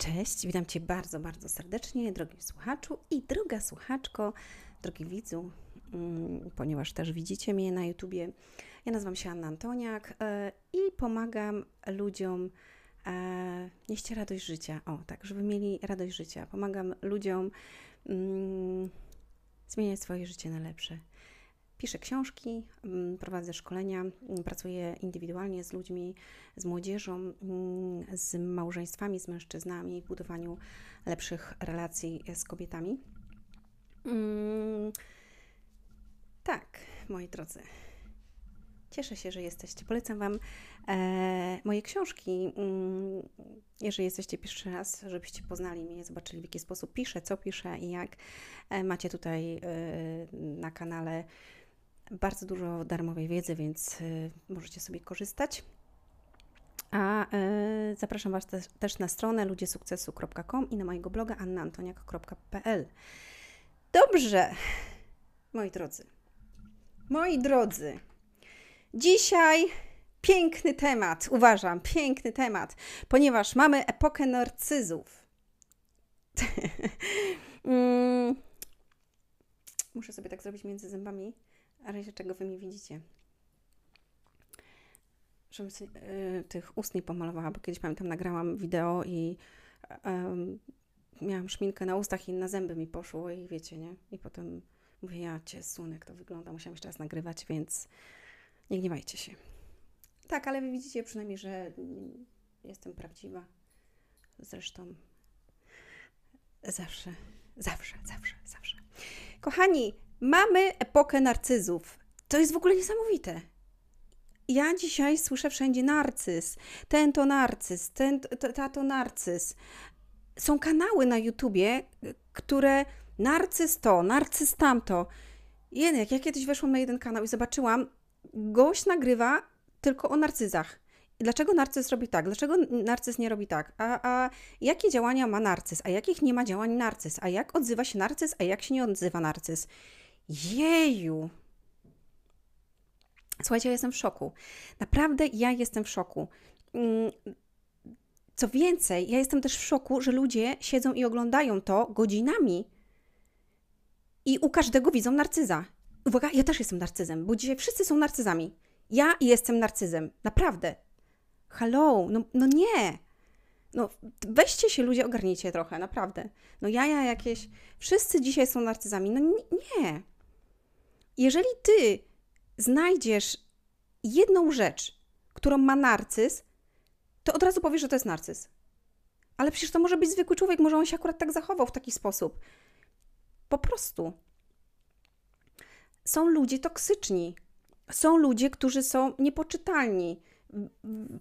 Cześć, witam Cię bardzo, bardzo serdecznie, drogi słuchaczu i droga słuchaczko, drogi widzu, mm, ponieważ też widzicie mnie na YouTubie. Ja nazywam się Anna Antoniak e, i pomagam ludziom e, nieść radość życia. O, tak, żeby mieli radość życia. Pomagam ludziom mm, zmieniać swoje życie na lepsze. Piszę książki, mm, prowadzę szkolenia, mm, pracuję indywidualnie z ludźmi, z młodzieżą, mm, z małżeństwami, z mężczyznami w budowaniu lepszych relacji z kobietami. Tak, moi drodzy. Cieszę się, że jesteście. Polecam Wam e, moje książki. Jeżeli jesteście pierwszy raz, żebyście poznali mnie, zobaczyli w jaki sposób piszę, co piszę i jak. E, macie tutaj e, na kanale bardzo dużo darmowej wiedzy, więc y, możecie sobie korzystać. A y, zapraszam Was też, na stronę ludziesukcesu.com i na mojego bloga annaantoniak.pl. Dobrze, moi drodzy. Moi drodzy, dzisiaj piękny temat, uważam, piękny temat, ponieważ mamy epokę narcyzów. mm. Muszę sobie tak zrobić między zębami a razie czego Wy mi widzicie. Żebym sobie, y, tych ust nie pomalowała, bo kiedyś pamiętam, nagrałam wideo i y, miałam szminkę na ustach i na zęby mi poszło i wiecie, nie? I potem mówię, ja Cię sunek, to wygląda, musiałam jeszcze raz nagrywać, więc nie gniewajcie się. Tak, ale Wy widzicie przynajmniej, że jestem prawdziwa. Zresztą zawsze, zawsze, zawsze, zawsze. Kochani, Mamy epokę narcyzów. To jest w ogóle niesamowite. Ja dzisiaj słyszę wszędzie narcyz, ten to narcyz, ten ta to narcyz. Są kanały na YouTubie, które narcyz to, narcyz tamto. Jednak, ja kiedyś weszłam na jeden kanał i zobaczyłam, gość nagrywa tylko o narcyzach. Dlaczego narcyz robi tak? Dlaczego narcyz nie robi tak? A, a jakie działania ma narcyz? A jakich nie ma działań narcyz? A jak odzywa się narcyz? A jak się nie odzywa narcyz? Jeju! Słuchajcie, ja jestem w szoku. Naprawdę ja jestem w szoku. Mm, co więcej, ja jestem też w szoku, że ludzie siedzą i oglądają to godzinami i u każdego widzą narcyza. Uwaga, ja też jestem narcyzem, bo dzisiaj wszyscy są narcyzami. Ja jestem narcyzem, naprawdę. Hello, no, no nie. No weźcie się ludzie, ogarnijcie trochę, naprawdę. No jaja jakieś, wszyscy dzisiaj są narcyzami. No nie. Jeżeli ty znajdziesz jedną rzecz, którą ma narcyz, to od razu powiesz, że to jest narcyz. Ale przecież to może być zwykły człowiek, może on się akurat tak zachował w taki sposób. Po prostu. Są ludzie toksyczni. Są ludzie, którzy są niepoczytalni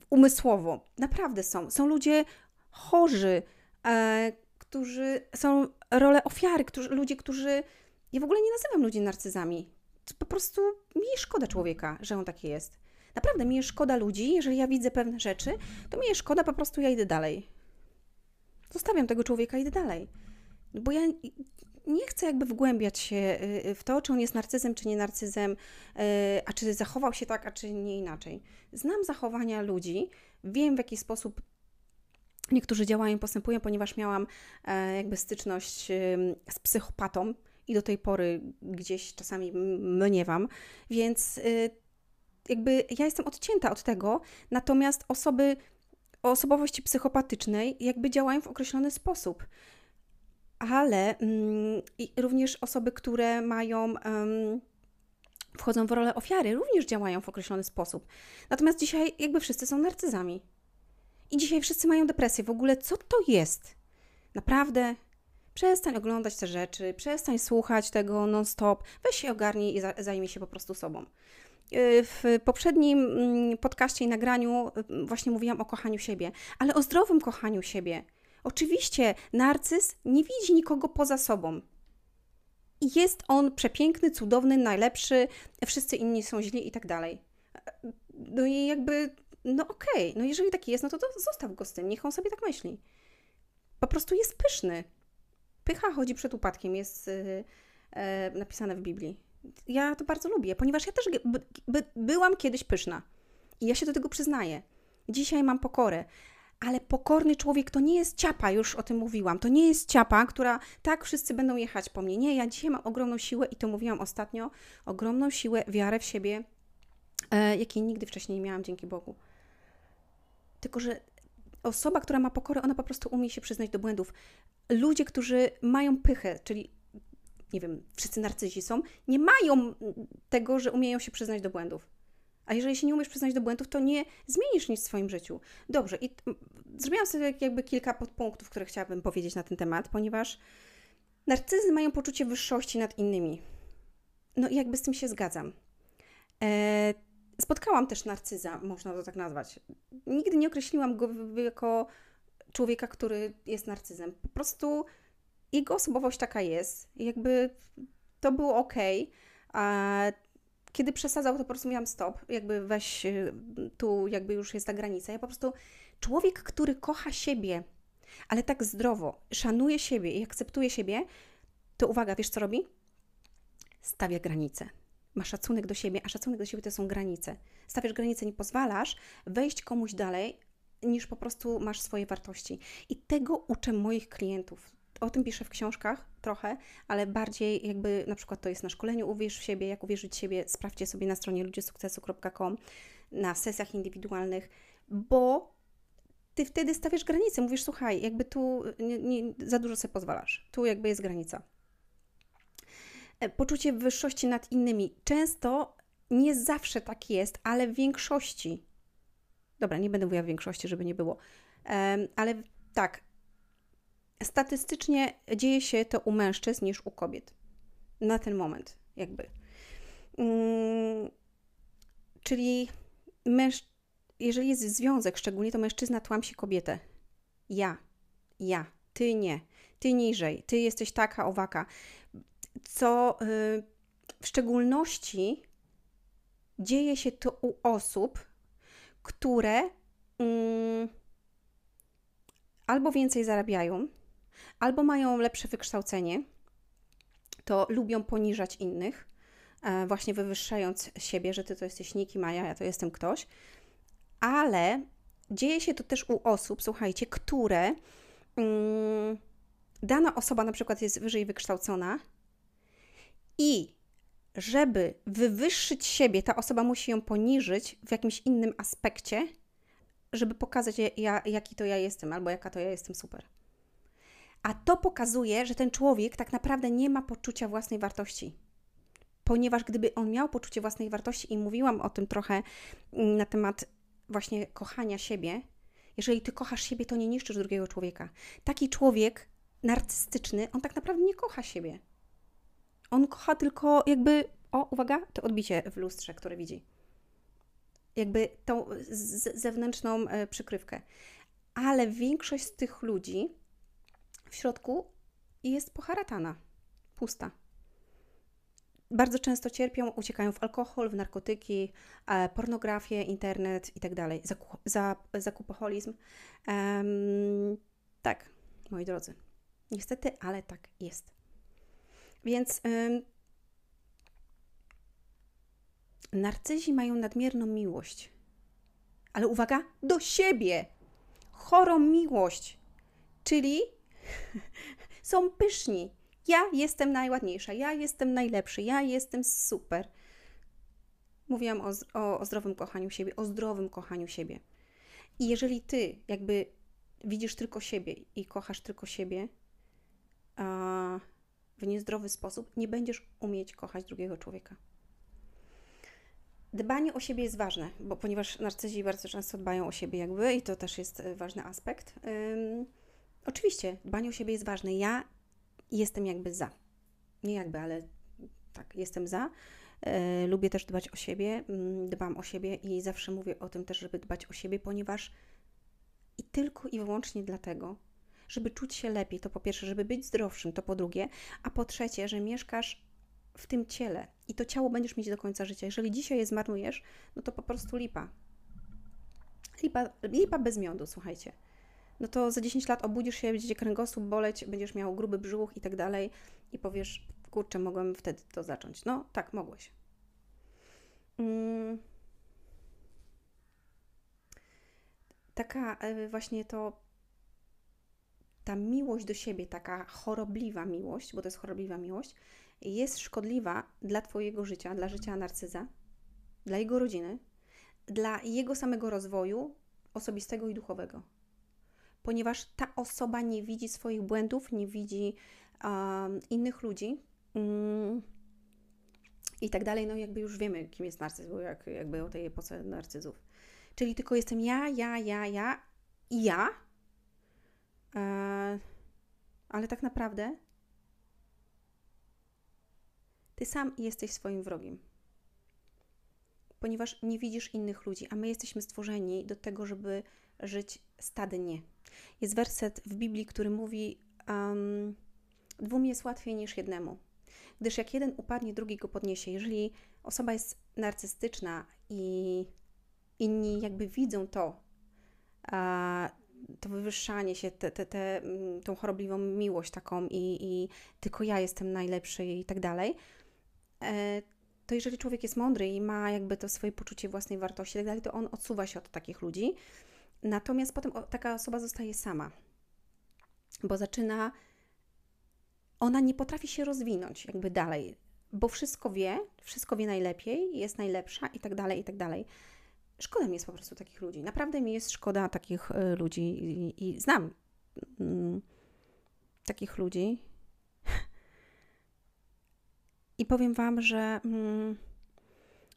umysłowo. Naprawdę są. Są ludzie chorzy, e, którzy są role ofiary, którzy, ludzie, którzy. Ja w ogóle nie nazywam ludzi narcyzami po prostu mi szkoda człowieka, że on taki jest. Naprawdę mi szkoda ludzi, jeżeli ja widzę pewne rzeczy, to mi szkoda, po prostu ja idę dalej. Zostawiam tego człowieka, idę dalej. Bo ja nie chcę jakby wgłębiać się y, y, w to, czy on jest narcyzem, czy nie narcyzem, y, a czy zachował się tak, a czy nie inaczej. Znam zachowania ludzi, wiem w jaki sposób niektórzy działają, postępują, ponieważ miałam e, jakby styczność z psychopatą, i do tej pory gdzieś czasami mniewam, więc y, jakby ja jestem odcięta od tego, natomiast osoby o osobowości psychopatycznej jakby działają w określony sposób. Ale mm, również osoby, które mają, wchodzą w rolę ofiary, również działają w określony sposób. Natomiast dzisiaj jakby wszyscy są narcyzami. I dzisiaj wszyscy mają depresję. W ogóle co to jest? Naprawdę Przestań oglądać te rzeczy, przestań słuchać tego non-stop, weź się ogarnij i zajmij się po prostu sobą. Y, w poprzednim mm, podcaście i nagraniu y, właśnie mówiłam o kochaniu siebie, ale o zdrowym kochaniu siebie. Oczywiście narcyz nie widzi nikogo poza sobą. Jest on przepiękny, cudowny, najlepszy, wszyscy inni są źli i tak dalej. No i jakby, no okej, okay, no jeżeli taki jest, no to, to zostaw go z tym, niech on sobie tak myśli. Po prostu jest pyszny. Pycha chodzi przed upadkiem, jest yy, yy, napisane w Biblii. Ja to bardzo lubię, ponieważ ja też by, by, byłam kiedyś pyszna. I ja się do tego przyznaję. Dzisiaj mam pokorę. Ale pokorny człowiek to nie jest ciapa, już o tym mówiłam. To nie jest ciapa, która tak wszyscy będą jechać po mnie. Nie, ja dzisiaj mam ogromną siłę i to mówiłam ostatnio, ogromną siłę, wiarę w siebie, e, jakiej nigdy wcześniej nie miałam, dzięki Bogu. Tylko, że osoba, która ma pokorę, ona po prostu umie się przyznać do błędów. Ludzie, którzy mają pychę, czyli nie wiem, wszyscy narcyzi są, nie mają tego, że umieją się przyznać do błędów. A jeżeli się nie umiesz przyznać do błędów, to nie zmienisz nic w swoim życiu. Dobrze, i zrobiłam sobie jakby kilka podpunktów, które chciałabym powiedzieć na ten temat, ponieważ narcyzy mają poczucie wyższości nad innymi. No i jakby z tym się zgadzam. E, spotkałam też narcyza, można to tak nazwać. Nigdy nie określiłam go jako człowieka, który jest narcyzem. Po prostu jego osobowość taka jest. Jakby to było ok. A kiedy przesadzał, to po prostu miałam stop, jakby weź, y, tu jakby już jest ta granica. Ja po prostu, człowiek, który kocha siebie, ale tak zdrowo, szanuje siebie i akceptuje siebie, to uwaga, wiesz co robi? Stawia granice. Ma szacunek do siebie, a szacunek do siebie to są granice. Stawiasz granice, nie pozwalasz wejść komuś dalej, niż po prostu masz swoje wartości. I tego uczę moich klientów o tym piszę w książkach trochę, ale bardziej jakby na przykład to jest na szkoleniu Uwierz w siebie, jak uwierzyć w siebie, sprawdźcie sobie na stronie ludziesukcesu.com na sesjach indywidualnych, bo ty wtedy stawiasz granice, mówisz, słuchaj, jakby tu nie, nie, za dużo sobie pozwalasz, tu jakby jest granica. E, poczucie wyższości nad innymi. Często nie zawsze tak jest, ale w większości. Dobra, nie będę mówiła w większości, żeby nie było, ale tak, statystycznie dzieje się to u mężczyzn niż u kobiet. Na ten moment, jakby. Hmm, czyli męż... jeżeli jest związek, szczególnie to mężczyzna tłamsi kobietę. Ja, ja, ty nie, ty niżej, ty jesteś taka, owaka. Co yy, w szczególności dzieje się to u osób, które yy, albo więcej zarabiają, albo mają lepsze wykształcenie, to lubią poniżać innych, e, właśnie wywyższając siebie, że ty to jesteś nikim, a ja, ja to jestem ktoś. Ale dzieje się to też u osób, słuchajcie, które mm, dana osoba na przykład jest wyżej wykształcona i żeby wywyższyć siebie, ta osoba musi ją poniżyć w jakimś innym aspekcie, żeby pokazać, ja, jaki to ja jestem, albo jaka to ja jestem super. A to pokazuje, że ten człowiek tak naprawdę nie ma poczucia własnej wartości. Ponieważ gdyby on miał poczucie własnej wartości, i mówiłam o tym trochę mm, na temat właśnie kochania siebie, jeżeli ty kochasz siebie, to nie niszczysz drugiego człowieka. Taki człowiek narcystyczny, on tak naprawdę nie kocha siebie. On kocha tylko jakby, o, uwaga, to odbicie w lustrze, które widzi. Jakby tą zewnętrzną e, przykrywkę. Ale większość z tych ludzi w środku jest poharatana, pusta. Bardzo często cierpią, uciekają w alkohol, w narkotyki, e, pornografię, internet itd. Tak Zaku, za, zakupoholizm. Tak, moi drodzy. Niestety, ale tak jest. Więc um, narcyzi mają nadmierną miłość. Ale uwaga, do siebie! Chorą miłość. Czyli są pyszni. Ja jestem najładniejsza, ja jestem najlepszy, ja jestem super. Mówiłam o, o, o zdrowym kochaniu siebie, o zdrowym kochaniu siebie. I jeżeli ty jakby widzisz tylko siebie i kochasz tylko siebie a w niezdrowy sposób, nie będziesz umieć kochać drugiego człowieka. Dbanie o siebie jest ważne, bo ponieważ narcyzi bardzo często dbają o siebie jakby i to też jest e, ważny aspekt. Oczywiście, dbanie o siebie jest ważne. Ja jestem jakby za. Nie jakby, ale tak, jestem za. E, lubię też dbać o siebie, dbam o siebie i zawsze mówię o tym też, żeby dbać o siebie, ponieważ i tylko i wyłącznie dlatego, żeby czuć się lepiej, to po pierwsze, żeby być zdrowszym, to po drugie, a po trzecie, że mieszkasz w tym ciele i to ciało będziesz mieć do końca życia. Jeżeli dzisiaj je zmarnujesz, no to po prostu lipa. Lipa, lipa bez miodu, słuchajcie no to za 10 lat obudzisz się, będzie kręgosłup boleć, będziesz miał gruby brzuch i tak dalej i powiesz, kurczę, mogłem wtedy to zacząć. No tak, mogłeś. Mm. taka e, właśnie to ta miłość do siebie, taka chorobliwa miłość, bo to jest chorobliwa miłość, jest szkodliwa dla Twojego życia, dla życia narcyza, dla jego rodziny, dla jego samego rozwoju osobistego i duchowego. Ponieważ ta osoba nie widzi swoich błędów, nie widzi um, innych ludzi um, i tak dalej. No, jakby już wiemy, kim jest narcyz, bo jak, jakby o tej epoce narcyzów. Czyli tylko jestem ja, ja, ja, ja i ja. E, ale tak naprawdę ty sam jesteś swoim wrogiem. Ponieważ nie widzisz innych ludzi, a my jesteśmy stworzeni do tego, żeby żyć stadnie. Jest werset w Biblii, który mówi: um, Dwóm jest łatwiej niż jednemu. Gdyż jak jeden upadnie, drugi go podniesie. Jeżeli osoba jest narcystyczna i inni jakby widzą to, to wywyższanie się, te, te, te, mm, tą chorobliwą miłość taką i, i tylko ja jestem najlepszy i tak dalej, e, to jeżeli człowiek jest mądry i ma jakby to swoje poczucie własnej wartości i tak dalej, to on odsuwa się od takich ludzi. Natomiast potem taka osoba zostaje sama, bo zaczyna, ona nie potrafi się rozwinąć jakby dalej, bo wszystko wie, wszystko wie najlepiej, jest najlepsza i tak dalej, i tak dalej. Szkoda mi jest po prostu takich ludzi. Naprawdę mi jest szkoda takich y, ludzi i, i znam mm, takich ludzi. I powiem Wam, że mm,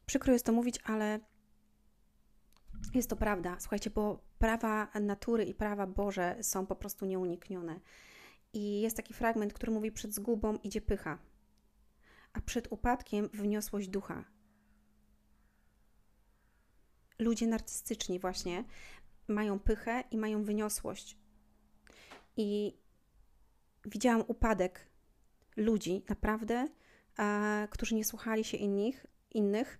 przykro jest to mówić, ale jest to prawda. Słuchajcie, bo prawa natury i prawa Boże są po prostu nieuniknione. I jest taki fragment, który mówi: Przed zgubą idzie pycha, a przed upadkiem wniosłość ducha ludzie narcystyczni właśnie mają pychę i mają wyniosłość. I widziałam upadek ludzi, naprawdę, e, którzy nie słuchali się innych, innych.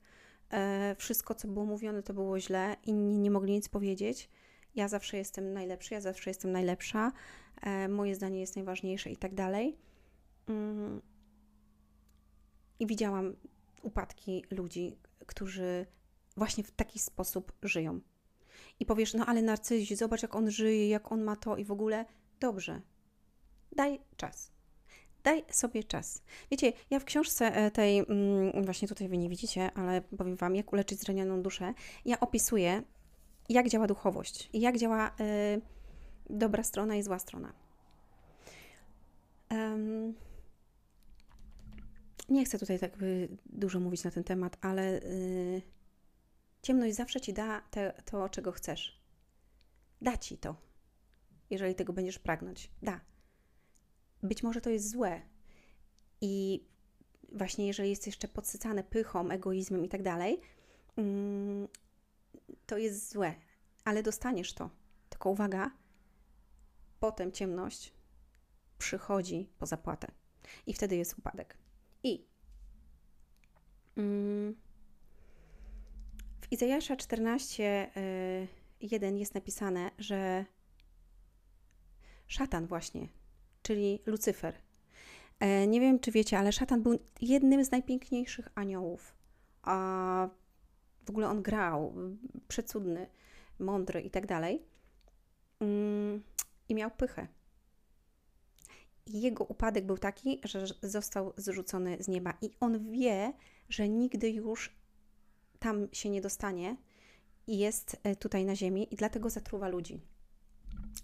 E, wszystko, co było mówione, to było źle, inni nie mogli nic powiedzieć. Ja zawsze jestem najlepszy, ja zawsze jestem najlepsza, e, moje zdanie jest najważniejsze i tak dalej. Mm. I widziałam upadki ludzi, którzy właśnie w taki sposób żyją. I powiesz, no ale narcyzi, zobacz jak on żyje, jak on ma to i w ogóle. Dobrze. Daj czas. Daj sobie czas. Wiecie, ja w książce e, tej, mm, właśnie tutaj Wy nie widzicie, ale powiem Wam, jak uleczyć zranioną duszę, ja opisuję, jak działa duchowość i jak działa y, dobra strona i zła strona. Um, nie chcę tutaj tak dużo mówić na ten temat, ale y, Ciemność zawsze ci da te, to, czego chcesz. Da ci to, jeżeli tego będziesz pragnąć. Da. Być może to jest złe. I właśnie jeżeli jest jeszcze podsycane pychą, egoizmem i tak dalej, mm, to jest złe, ale dostaniesz to. Tylko uwaga, potem ciemność przychodzi po zapłatę i wtedy jest upadek. I mm, Izajasza 14, 1 y, jest napisane, że szatan właśnie, czyli Lucyfer. E, nie wiem, czy wiecie, ale szatan był jednym z najpiękniejszych aniołów. A w ogóle on grał, przecudny, mądry i tak dalej. Mm, I miał pychę. I jego upadek był taki, że został zrzucony z nieba. I on wie, że nigdy już tam się nie dostanie i jest e, tutaj na ziemi i dlatego zatruwa ludzi.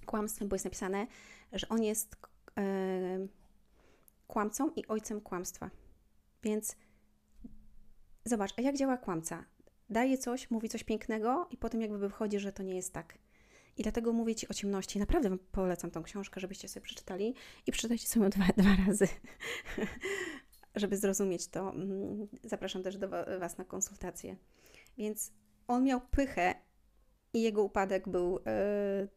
Kłamstwem, bo jest napisane, że on jest e, kłamcą i ojcem kłamstwa. Więc zobacz, a jak działa kłamca? Daje coś, mówi coś pięknego i potem jakby wychodzi, że to nie jest tak. I dlatego mówię Ci o ciemności. Naprawdę polecam tą książkę, żebyście sobie przeczytali i przeczytajcie sobie dwa, dwa razy, żeby zrozumieć to, mm, zapraszam też do Was na konsultację. Więc on miał pychę i jego upadek był yy,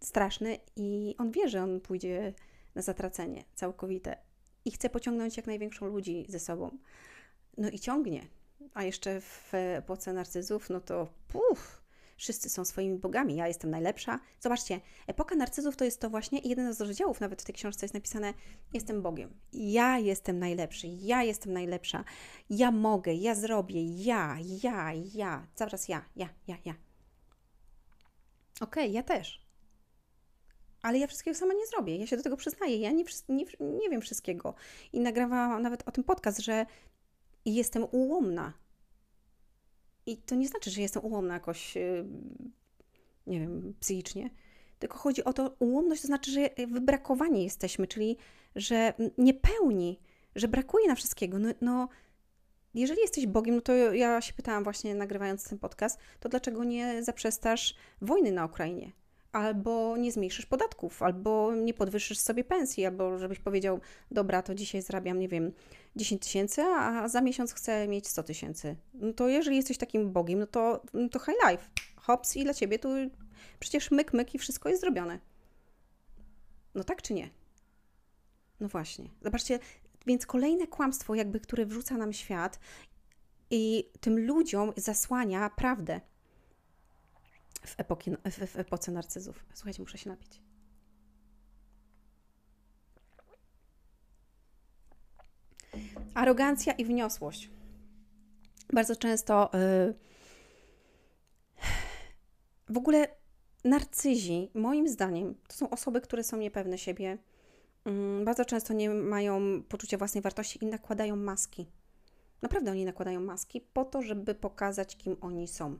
straszny i on wie, że on pójdzie na zatracenie całkowite i chce pociągnąć jak największą ludzi ze sobą. No i ciągnie. A jeszcze w epoce narcyzów, no to puf, wszyscy są swoimi bogami, ja jestem najlepsza. Zobaczcie, epoka narcyzów to jest to właśnie, jeden z rozdziałów nawet w tej książce jest napisane, jestem Bogiem, ja jestem najlepszy, ja jestem najlepsza, ja mogę, ja zrobię, ja, ja, ja, cały czas ja, ja, ja, ja. Okej, okay, ja też. Ale ja wszystkiego sama nie zrobię. Ja się do tego przyznaję. Ja nie, nie, nie wiem wszystkiego. I nagrywałam nawet o tym podcast, że jestem ułomna. I to nie znaczy, że jestem ułomna jakoś, y, nie wiem, psychicznie. Tylko chodzi o to, ułomność to znaczy, że wybrakowani jesteśmy, czyli że niepełni, że brakuje na wszystkiego. No, no jeżeli jesteś Bogiem, no to ja się pytałam właśnie nagrywając ten podcast, to dlaczego nie zaprzestasz wojny na Ukrainie? Albo nie zmniejszysz podatków, albo nie podwyższysz sobie pensji, albo żebyś powiedział, dobra, to dzisiaj zarabiam, nie wiem, 10 tysięcy, a za miesiąc chcę mieć 100 tysięcy. No to jeżeli jesteś takim Bogiem, no to, no to high life. Hops i dla ciebie tu przecież myk, myk i wszystko jest zrobione. No tak czy nie? No właśnie. Zobaczcie, więc kolejne kłamstwo, jakby, które wrzuca nam świat i tym ludziom zasłania prawdę w, epoki, w, w epoce narcyzów. Słuchajcie, muszę się napić. Arogancja i wniosłość. Bardzo często yy, w ogóle narcyzi, moim zdaniem, to są osoby, które są niepewne siebie, Mm, bardzo często nie mają poczucia własnej wartości i nakładają maski. Naprawdę oni nakładają maski po to, żeby pokazać, kim oni są.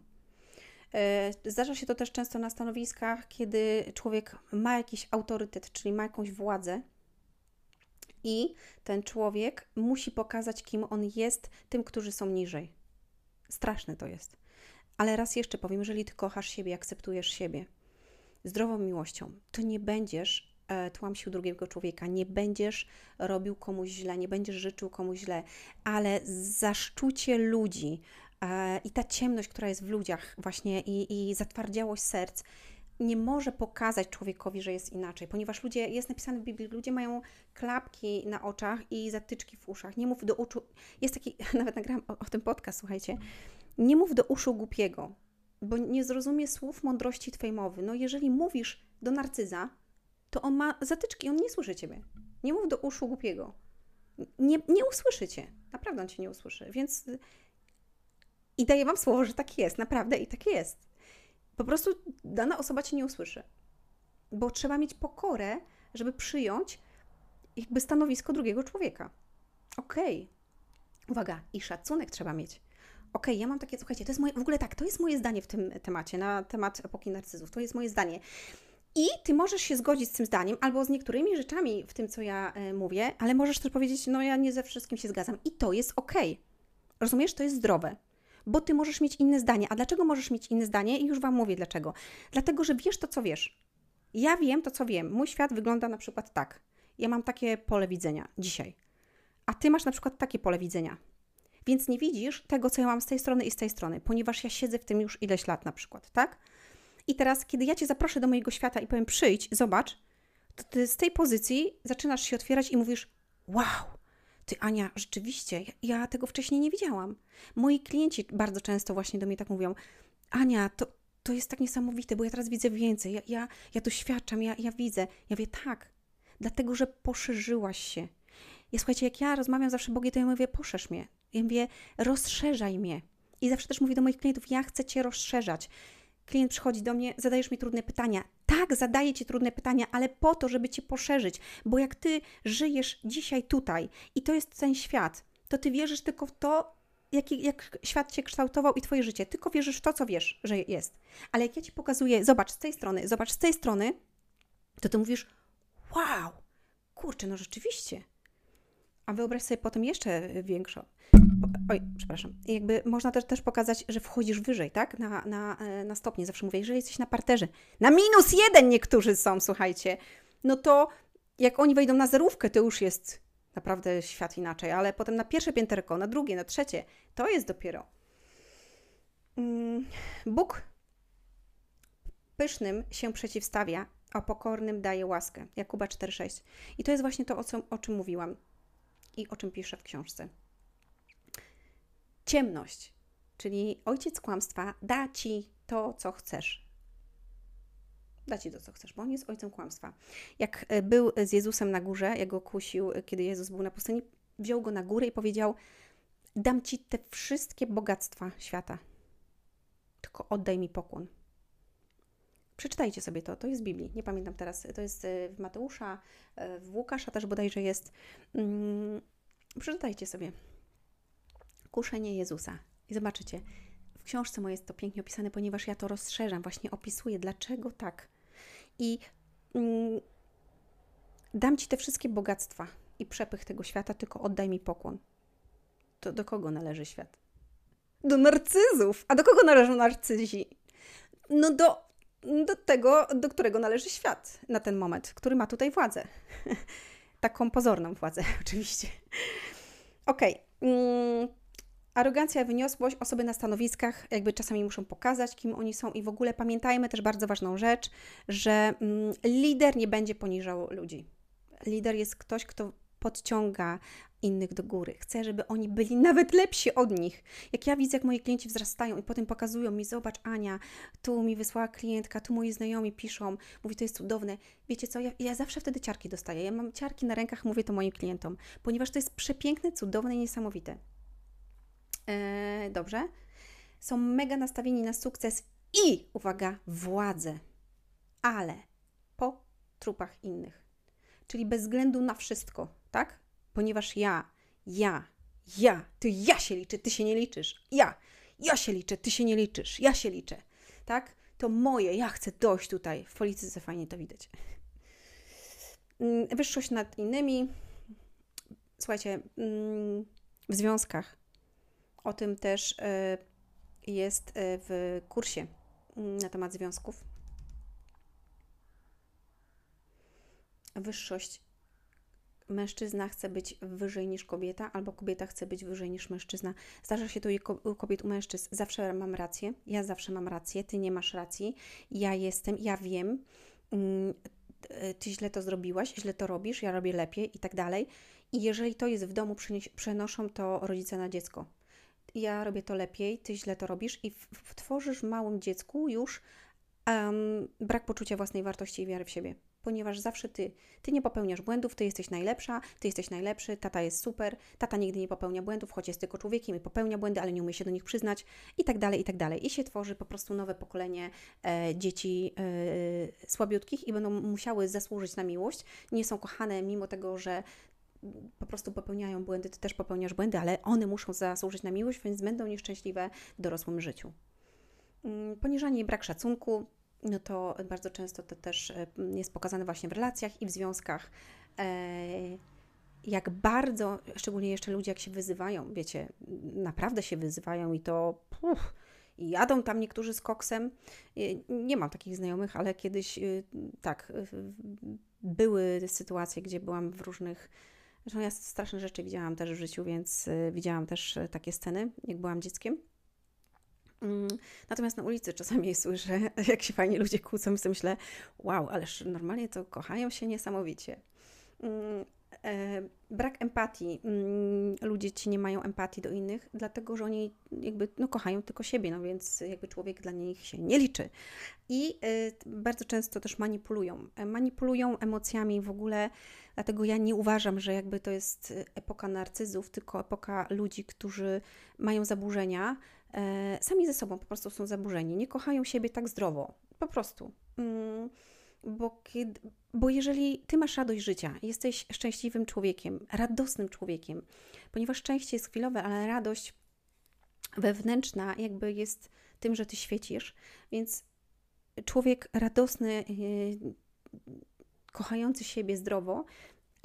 E, zdarza się to też często na stanowiskach, kiedy człowiek ma jakiś autorytet, czyli ma jakąś władzę, i ten człowiek musi pokazać, kim on jest tym, którzy są niżej. Straszne to jest. Ale raz jeszcze powiem, jeżeli ty kochasz siebie, akceptujesz siebie zdrową miłością, to nie będziesz E, tłamsił drugiego człowieka, nie będziesz robił komuś źle, nie będziesz życzył komuś źle, ale zaszczucie ludzi i ta ciemność, która jest w ludziach, właśnie i, i zatwardziałość serc, nie może pokazać człowiekowi, że jest inaczej, ponieważ ludzie, jest napisane w Biblii, ludzie mają klapki na oczach i zatyczki w uszach. Nie mów do uszu, jest taki, nawet nagrałam o, o tym podcast, słuchajcie, nie mów do uszu głupiego, bo nie zrozumie słów mądrości Twojej mowy. No jeżeli mówisz do narcyza, to on ma zatyczki, on nie słyszy ciebie. Nie mów do uszu głupiego. Nie, nie usłyszy cię. Naprawdę on cię nie usłyszy. Więc i daję wam słowo, że tak jest. Naprawdę i tak jest. Po prostu dana osoba cię nie usłyszy. Bo trzeba mieć pokorę, żeby przyjąć jakby stanowisko drugiego człowieka. Okej. Okay. Uwaga, i szacunek trzeba mieć. Okej, okay, ja mam takie, słuchajcie, to jest moje, w ogóle tak, to jest moje zdanie w tym temacie, na temat epoki narcyzów. To jest moje zdanie. I ty możesz się zgodzić z tym zdaniem albo z niektórymi rzeczami w tym, co ja y, mówię, ale możesz też powiedzieć, no ja nie ze wszystkim się zgadzam. I to jest ok. Rozumiesz? To jest zdrowe. Bo ty możesz mieć inne zdanie. A dlaczego możesz mieć inne zdanie? I już Wam mówię dlaczego. Dlatego, że wiesz to, co wiesz. Ja wiem to, co wiem. Mój świat wygląda na przykład tak. Ja mam takie pole widzenia dzisiaj. A ty masz na przykład takie pole widzenia. Więc nie widzisz tego, co ja mam z tej strony i z tej strony, ponieważ ja siedzę w tym już ileś lat na przykład, tak? I teraz, kiedy ja cię zaproszę do mojego świata i powiem przyjdź, zobacz, to ty z tej pozycji zaczynasz się otwierać i mówisz: Wow, ty Ania, rzeczywiście, ja, tego wcześniej nie widziałam. Moi klienci bardzo często właśnie do mnie tak mówią: Ania, to, to jest tak niesamowite, bo ja teraz widzę więcej, ja, ja, ja doświadczam, ja, ja widzę. Ja wie tak, dlatego że poszerzyłaś się. Ja słuchajcie, jak ja rozmawiam zawsze Bogiem, to ja mówię: poszerz mnie. Ja mówię: rozszerzaj mnie. I zawsze też mówię do moich klientów: ja chcę Cię rozszerzać klient przychodzi do mnie, zadajesz mi trudne pytania. Tak, zadaję ci trudne pytania, ale po to, żeby cię poszerzyć, bo jak ty żyjesz dzisiaj tutaj i to jest ten świat, to ty wierzysz tylko w to, jak, jak świat cię kształtował i twoje życie. Tylko wierzysz w to, co wiesz, że jest. Ale jak ja ci pokazuję, zobacz z tej strony, zobacz z tej strony, to ty mówisz, wow, kurczę, no rzeczywiście. A wyobraź sobie potem jeszcze większą, Oj, przepraszam. Jakby można też, też pokazać, że wchodzisz wyżej, tak? Na, na, e, na stopnie. Zawsze mówię, jeżeli jesteś na parterze. Na minus jeden niektórzy są, słuchajcie. No to jak oni wejdą na zerówkę, to już jest naprawdę świat inaczej. Ale potem na pierwsze pięterko, na drugie, na trzecie, to jest dopiero. Mm, Bóg pysznym się przeciwstawia, a pokornym daje łaskę. Jakuba 4,6. I to jest właśnie to, o, co, o czym mówiłam i o czym piszę w książce ciemność, czyli ojciec kłamstwa da ci to, co chcesz. Da ci to, co chcesz, bo on jest ojcem kłamstwa. Jak e, był z Jezusem na górze, jak go kusił, e, kiedy Jezus był na pustyni, wziął go na górę i powiedział: Dam ci te wszystkie bogactwa świata, tylko oddaj mi pokłon. Przeczytajcie sobie to, to jest w Biblii, nie pamiętam teraz, to jest w Mateusza, w Łukasza też bodajże jest. Mm, przeczytajcie sobie. Kuszenie Jezusa. I zobaczycie, w książce mojej jest to pięknie opisane, ponieważ ja to rozszerzam, właśnie opisuję, dlaczego tak. I mm, dam Ci te wszystkie bogactwa i przepych tego świata, tylko oddaj mi pokłon. To do kogo należy świat? Do narcyzów. A do kogo należą narcyzi? No do, do tego, do którego należy świat na ten moment, który ma tutaj władzę. Taką pozorną władzę, oczywiście. Okej. Okay. Mm, arogancja, wyniosłość, osoby na stanowiskach jakby czasami muszą pokazać, kim oni są i w ogóle pamiętajmy też bardzo ważną rzecz, że mm, lider nie będzie poniżał ludzi. Lider jest ktoś, kto podciąga innych do góry. Chcę, żeby oni byli nawet lepsi od nich. Jak ja widzę, jak moi klienci wzrastają i potem pokazują mi, zobacz Ania, tu mi wysłała klientka, tu moi znajomi piszą, mówi, to jest cudowne. Wiecie co, ja, ja zawsze wtedy ciarki dostaję. Ja mam ciarki na rękach, mówię to moim klientom, ponieważ to jest przepiękne, cudowne i niesamowite. Eee, dobrze? Są mega nastawieni na sukces i, uwaga, władzę. Ale po trupach innych. Czyli bez względu na wszystko, tak? Ponieważ ja, ja, ja, ty ja się liczę, ty się nie liczysz. Ja, ja się liczę, ty się nie liczysz. Ja się liczę, tak? To moje, ja chcę dojść tutaj. W polityce fajnie to widać. Mm, wyższość nad innymi. Słuchajcie, mm, w związkach o tym też e, jest e, w kursie mm, na temat związków. Wyższość. Mężczyzna chce być wyżej niż kobieta, albo kobieta chce być wyżej niż mężczyzna. Zdarza się to u kobiet, u mężczyzn. Zawsze mam rację, ja zawsze mam rację, ty nie masz racji, ja jestem, ja wiem, mm, ty źle to zrobiłaś, źle to robisz, ja robię lepiej i tak dalej. I jeżeli to jest w domu, przenoszą to rodzice na dziecko ja robię to lepiej, ty źle to robisz i tworzysz w małym dziecku już um, brak poczucia własnej wartości i wiary w siebie. Ponieważ zawsze ty, ty nie popełniasz błędów, ty jesteś najlepsza, ty jesteś najlepszy, tata jest super, tata nigdy nie popełnia błędów, choć jest tylko człowiekiem i popełnia błędy, ale nie umie się do nich przyznać i tak dalej, i tak dalej. I się tworzy po prostu nowe pokolenie e, dzieci e, słabiutkich i będą musiały zasłużyć na miłość. Nie są kochane, mimo tego, że po prostu popełniają błędy, ty też popełniasz błędy, ale one muszą zasłużyć na miłość, więc będą nieszczęśliwe w dorosłym życiu. Mm, poniżanie i brak szacunku, no to bardzo często to też e, jest pokazane właśnie w relacjach i w związkach. E, jak bardzo, szczególnie jeszcze ludzie, jak się wyzywają, wiecie, naprawdę się wyzywają i to puf, jadą tam niektórzy z koksem. Nie mam takich znajomych, ale kiedyś tak, były sytuacje, gdzie byłam w różnych Zresztą ja straszne rzeczy widziałam też w życiu, więc y, widziałam też y, takie sceny, jak byłam dzieckiem. Mm, natomiast na ulicy czasami słyszę, jak się fajnie ludzie kłócą i sobie myślę, wow, ależ normalnie to kochają się niesamowicie. E, brak empatii. Mm, ludzie ci nie mają empatii do innych, dlatego że oni jakby no, kochają tylko siebie, no więc jakby człowiek dla nich się nie liczy. I e, bardzo często też manipulują. E, manipulują emocjami w ogóle Dlatego ja nie uważam, że jakby to jest epoka narcyzów, tylko epoka ludzi, którzy mają zaburzenia, sami ze sobą po prostu są zaburzeni, nie kochają siebie tak zdrowo, po prostu. Mm, bo, kiedy, bo jeżeli ty masz radość życia, jesteś szczęśliwym człowiekiem, radosnym człowiekiem, ponieważ szczęście jest chwilowe, ale radość wewnętrzna jakby jest tym, że ty świecisz, więc człowiek radosny, yy, kochający siebie zdrowo,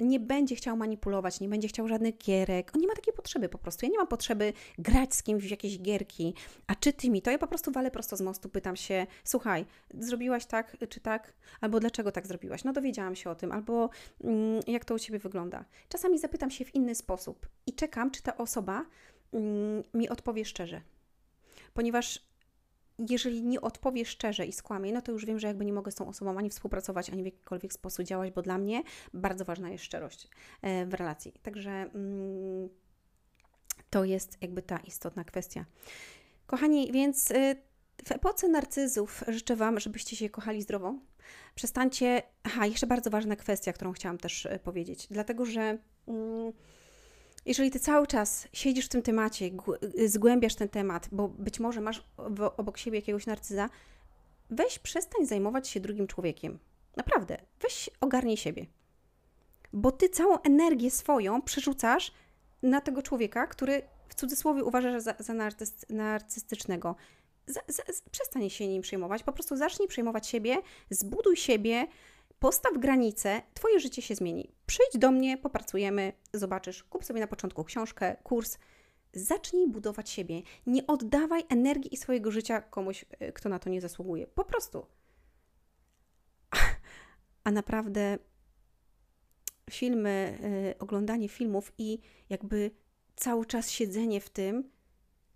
nie będzie chciał manipulować, nie będzie chciał żadnych gierek. On nie ma takiej potrzeby po prostu. Ja nie mam potrzeby grać z kimś w jakieś gierki. A czy ty mi to? Ja po prostu walę prosto z mostu, pytam się, słuchaj, zrobiłaś tak, czy tak? Albo dlaczego tak zrobiłaś? No dowiedziałam się o tym. Albo mm, jak to u Ciebie wygląda? Czasami zapytam się w inny sposób i czekam, czy ta osoba mm, mi odpowie szczerze. Ponieważ jeżeli nie odpowie szczerze i skłamie, no to już wiem, że jakby nie mogę z tą osobą ani współpracować, ani w jakikolwiek sposób działać, bo dla mnie bardzo ważna jest szczerość e, w relacji. Także mm, to jest jakby ta istotna kwestia. Kochani, więc e, w epoce narcyzów życzę Wam, żebyście się kochali zdrowo. Przestańcie. Aha, jeszcze bardzo ważna kwestia, którą chciałam też e, powiedzieć, dlatego że. Mm, jeżeli ty cały czas siedzisz w tym temacie, zgłębiasz ten temat, bo być może masz obok siebie jakiegoś narcyza, weź przestań zajmować się drugim człowiekiem. Naprawdę, weź ogarnij siebie. Bo ty całą energię swoją przerzucasz na tego człowieka, który w cudzysłowie uważasz za, za narcyst, narcystycznego. Przestań się nim przejmować, po prostu zacznij przejmować siebie, zbuduj siebie, postaw granice, twoje życie się zmieni. Przyjdź do mnie, popracujemy, zobaczysz, kup sobie na początku książkę, kurs, zacznij budować siebie. Nie oddawaj energii i swojego życia komuś, y, kto na to nie zasługuje. Po prostu. A naprawdę filmy, y, oglądanie filmów i jakby cały czas siedzenie w tym,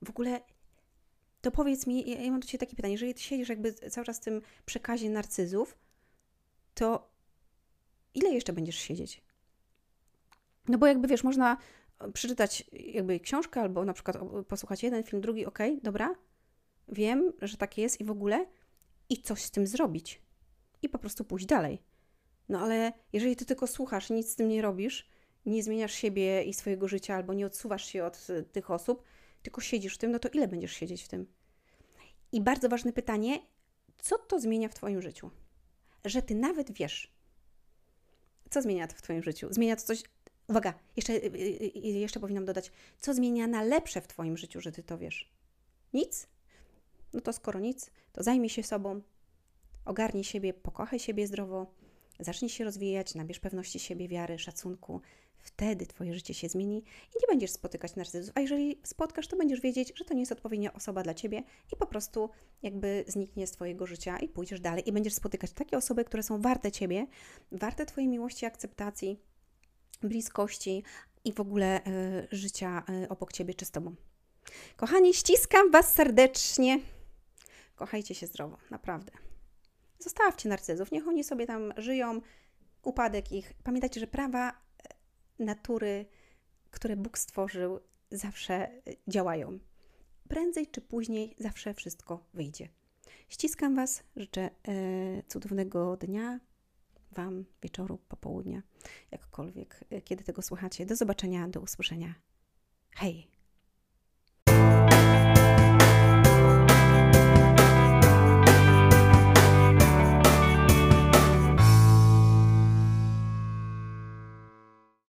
w ogóle to powiedz mi, ja, ja mam do Ciebie takie pytanie, jeżeli Ty siedzisz jakby cały czas w tym przekazie narcyzów, to ile jeszcze będziesz siedzieć? No bo jakby wiesz, można przeczytać jakby książkę albo na przykład posłuchać jeden film, drugi, ok, dobra, wiem, że tak jest i w ogóle i coś z tym zrobić i po prostu pójść dalej. No ale jeżeli ty tylko słuchasz, nic z tym nie robisz, nie zmieniasz siebie i swojego życia albo nie odsuwasz się od y, tych osób, tylko siedzisz w tym, no to ile będziesz siedzieć w tym? I bardzo ważne pytanie, co to zmienia w Twoim życiu? Że Ty nawet wiesz. Co zmienia to w Twoim życiu? Zmienia to coś. Uwaga, jeszcze, y, y, jeszcze powinnam dodać, co zmienia na lepsze w Twoim życiu, że Ty to wiesz? Nic? No to skoro nic, to zajmij się sobą, ogarnij siebie, pokochaj siebie zdrowo, zacznij się rozwijać, nabierz pewności siebie, wiary, szacunku, Wtedy Twoje życie się zmieni i nie będziesz spotykać narcyzów. A jeżeli spotkasz, to będziesz wiedzieć, że to nie jest odpowiednia osoba dla Ciebie i po prostu jakby zniknie z Twojego życia i pójdziesz dalej i będziesz spotykać takie osoby, które są warte Ciebie, warte Twojej miłości, akceptacji, bliskości i w ogóle y, życia y, obok Ciebie czy z Tobą. Kochani, ściskam Was serdecznie. Kochajcie się zdrowo, naprawdę. Zostawcie narcyzów, niech oni sobie tam żyją, upadek ich. Pamiętajcie, że prawa natury, które Bóg stworzył, zawsze działają. Prędzej czy później zawsze wszystko wyjdzie. Ściskam Was, życzę e, cudownego dnia, Wam, wieczoru, popołudnia, jakkolwiek, e, kiedy tego słuchacie. Do zobaczenia, do usłyszenia. Hej!